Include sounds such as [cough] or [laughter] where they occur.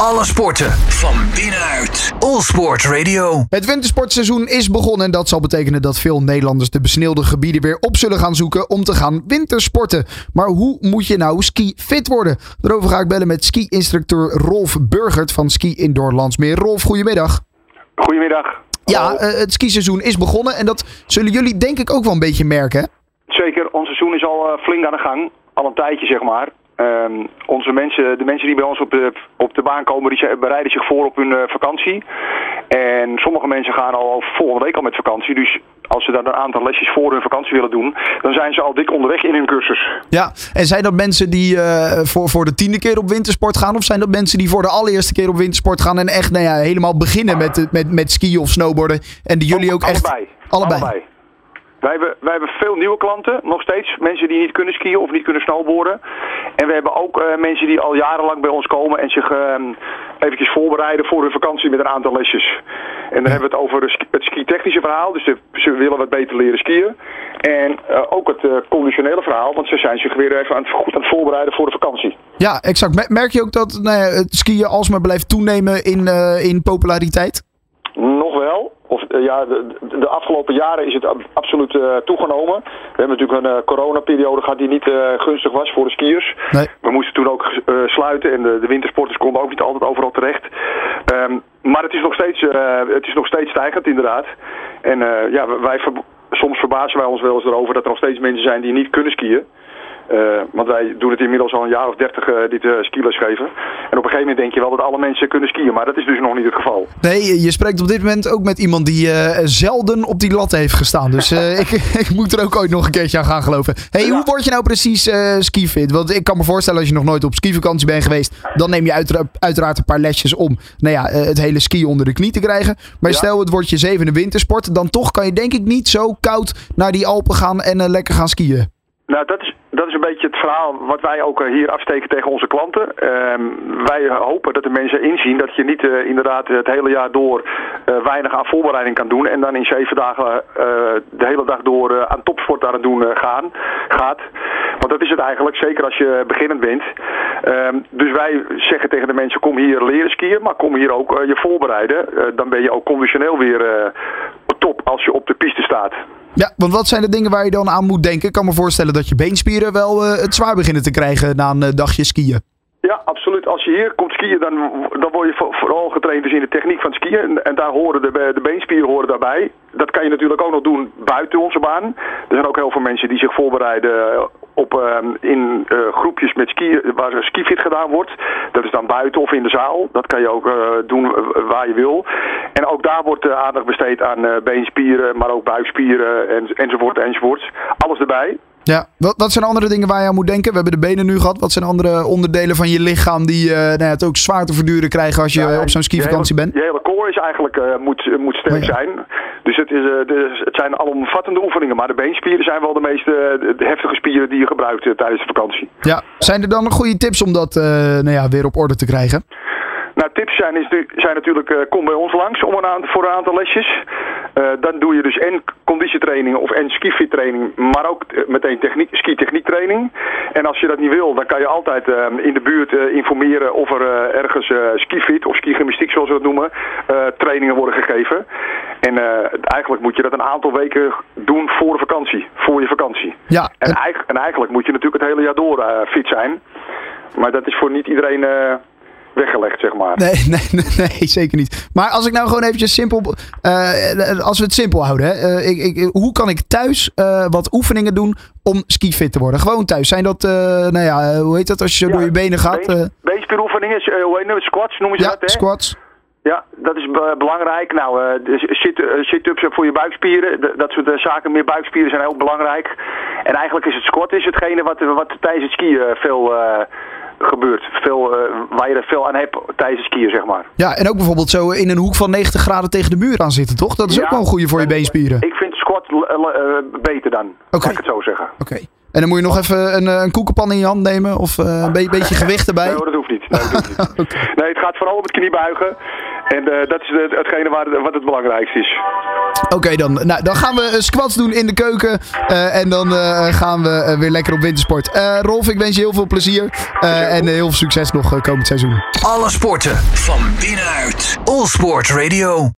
Alle sporten van binnenuit. All Sport Radio. Het wintersportseizoen is begonnen en dat zal betekenen dat veel Nederlanders de besneeuwde gebieden weer op zullen gaan zoeken om te gaan wintersporten. Maar hoe moet je nou ski fit worden? Daarover ga ik bellen met ski-instructeur Rolf Burgert van Ski Indoor Landsmeer. Rolf, goedemiddag. Goedemiddag. Ja, Hallo. eh, het skiseizoen is begonnen en dat zullen jullie denk ik ook wel een beetje merken. Zeker, ons seizoen is al eh, flink aan de gang. Al een tijdje, zeg maar. Ehm, onze mensen, de mensen die bij ons op de, op de baan komen, die zijn- bereiden zich voor op hun eh, vakantie. En sommige mensen gaan al volgende week al met vakantie. Dus als ze dan een aantal lesjes voor hun vakantie willen doen, dan zijn ze al dik onderweg in hun cursus. Ja, en zijn dat mensen die eh, voor, voor de tiende keer op wintersport gaan? Of zijn dat mensen die voor de allereerste keer op wintersport gaan en echt nou ja, helemaal beginnen met, met, met skiën of snowboarden? En die jullie ook echt... Allebei. Allebei. Wij hebben, wij hebben veel nieuwe klanten, nog steeds. Mensen die niet kunnen skiën of niet kunnen snowboarden. En we hebben ook eh, mensen die al jarenlang bij ons komen en zich eh, eventjes voorbereiden voor hun vakantie met een aantal lesjes. En dan hebben we het over het ski-technische verhaal. Dus de- ze willen wat beter leren skiën. En eh, ook het eh, conditionele verhaal, want ze zijn zich weer even aan het, goed aan het voorbereiden voor de vakantie. Ja, exact. Mer- Merk je ook dat nou ja, het skiën alsmaar blijft toenemen in, in populariteit? Nog wel. Of, eh, ja, de, de- afgelopen jaren is het ab- absoluut eh, toegenomen. We hebben natuurlijk een eh, coronaperiode gehad die niet eh, gunstig was voor de skiers. Nee. We moesten toen ook eh, sluiten en de, de wintersporters konden ook niet altijd overal terecht. Ehm, maar het is, nog steeds, eh, het is nog steeds stijgend inderdaad. En eh, ja, wij soms verbazen wij ons wel eens erover dat er nog steeds mensen zijn die niet kunnen skiën. Eh, want wij doen het inmiddels al een jaar of dertig uh, dit uh, skiles geven. En op een gegeven moment denk je wel dat alle mensen kunnen skiën, maar dat is dus nog niet het geval. Nee, je spreekt op dit moment ook met iemand die eh, zelden op die lat heeft gestaan. Dus eh, [laughs] ik, ik moet er ook ooit nog een keertje aan gaan geloven. hey, Ja. hoe word je nou precies eh skifit? Want ik kan me voorstellen als je nog nooit op skivakantie bent geweest, dan neem je uitera- uiteraard een paar lesjes om nou ja, eh, het hele ski onder de knie te krijgen. Maar Ja. stel het wordt je zevende wintersport, dan toch kan je denk ik niet zo koud naar die Alpen gaan en eh, lekker gaan skiën. Nou, dat is, dat is een beetje het verhaal wat wij ook eh, hier afsteken tegen onze klanten. Ehm, wij hopen dat de mensen inzien dat je niet eh, inderdaad het hele jaar door eh, weinig aan voorbereiding kan doen. En dan in zeven dagen de hele dag door aan topsport aan het doen gaan, gaat. Want dat is het eigenlijk, zeker als je beginnend bent. Ehm, dus wij zeggen tegen de mensen, kom hier leren skiën, maar kom hier ook je voorbereiden. Dan ben je ook conditioneel weer top als je op de piste staat. Ja, want wat zijn de dingen waar je dan aan moet denken? Ik kan me voorstellen dat je beenspieren wel eh, het zwaar beginnen te krijgen na een eh, dagje skiën. Ja, absoluut. Als je hier komt skiën, dan, dan word je vo- vooral getraind dus in de techniek van skiën. En, en daar horen de, de beenspieren horen daarbij. Dat kan je natuurlijk ook nog doen buiten onze baan. Er zijn ook heel veel mensen die zich voorbereiden op, eh, in eh, groepjes met skiën waar skifit gedaan wordt. Dat is dan buiten of in de zaal. Dat kan je ook doen waar je wil. En ook daar wordt eh, aandacht besteed aan eh, beenspieren, maar ook buikspieren en, enzovoort enzovoort. Alles erbij. Ja, wat, wat zijn andere dingen waar je aan moet denken? We hebben de benen nu gehad. Wat zijn andere onderdelen van je lichaam die eh, nou ja, het ook zwaar te verduren krijgen als je Ja, op zo'n skivakantie bent? Je hele core is eigenlijk, moet, moet sterk Oh ja. zijn. Dus het, is, eh, dus het zijn alomvattende oefeningen. Maar de beenspieren zijn wel de meest de heftige spieren die je gebruikt tijdens de vakantie. Ja. Zijn er dan nog goede tips om dat nou ja, weer op orde te krijgen? Zijn, is, nu- zijn natuurlijk, eh, kom bij ons langs om een aantal, voor een aantal lesjes. Eh, dan doe je dus en conditietraining of en skifit training, maar ook eh, meteen techniek, ski-techniek training. En als je dat niet wil, dan kan je altijd eh, in de buurt informeren of er ergens skifit of skigymnastiek zoals we dat noemen, trainingen worden gegeven. En eigenlijk moet je dat een aantal weken doen voor de vakantie, voor je vakantie. Ja, En, en- eig- en eigenlijk moet je natuurlijk het hele jaar door fit zijn. Maar dat is voor niet iedereen weggelegd, zeg maar. Nee, [laughs] nee, nee, nee, zeker niet. Maar als ik nou gewoon eventjes simpel... eh, als we het simpel houden. Hè, eh, ik, ik, hoe kan ik thuis eh, wat oefeningen doen om skifit te worden? Gewoon thuis. Zijn dat, nou ja, hoe heet dat als je Ja, door je benen gaat? been- Beenspieroefeningen, eh, hoe heet het? Squats noemen ze ja, dat, hè? squats. Ja, dat is be- belangrijk. Nou, sit-ups voor je buikspieren, dat soort zaken. Meer buikspieren zijn ook belangrijk. En eigenlijk is het squat is hetgene wat, wat tijdens het skiën veel gebeurt. Veel, eh, waar je er veel aan hebt tijdens het skiën, zeg maar. Ja, en ook bijvoorbeeld zo in een hoek van 90 graden tegen de muur aan zitten, toch? Dat is ook wel een goede voor je en- beenspieren. Ik vind squat eh, eh, beter dan, Oké. laat ik het zo zeggen. Oké. En dan moet je nog even een, eh, een koekenpan in je hand nemen of eh, een beetje gewicht erbij? Nee hoor, dat hoeft niet. Nee, hoeft niet. [laughs] nee, het gaat vooral om het kniebuigen. En eh, dat is hetgene waar, wat het belangrijkste is. Oké, dan, nou, dan gaan we squats doen in de keuken. En dan gaan we weer lekker op wintersport. Rolf, ik wens je heel veel plezier. en heel veel succes nog komend seizoen. Alle sporten van binnenuit. All Sport Radio.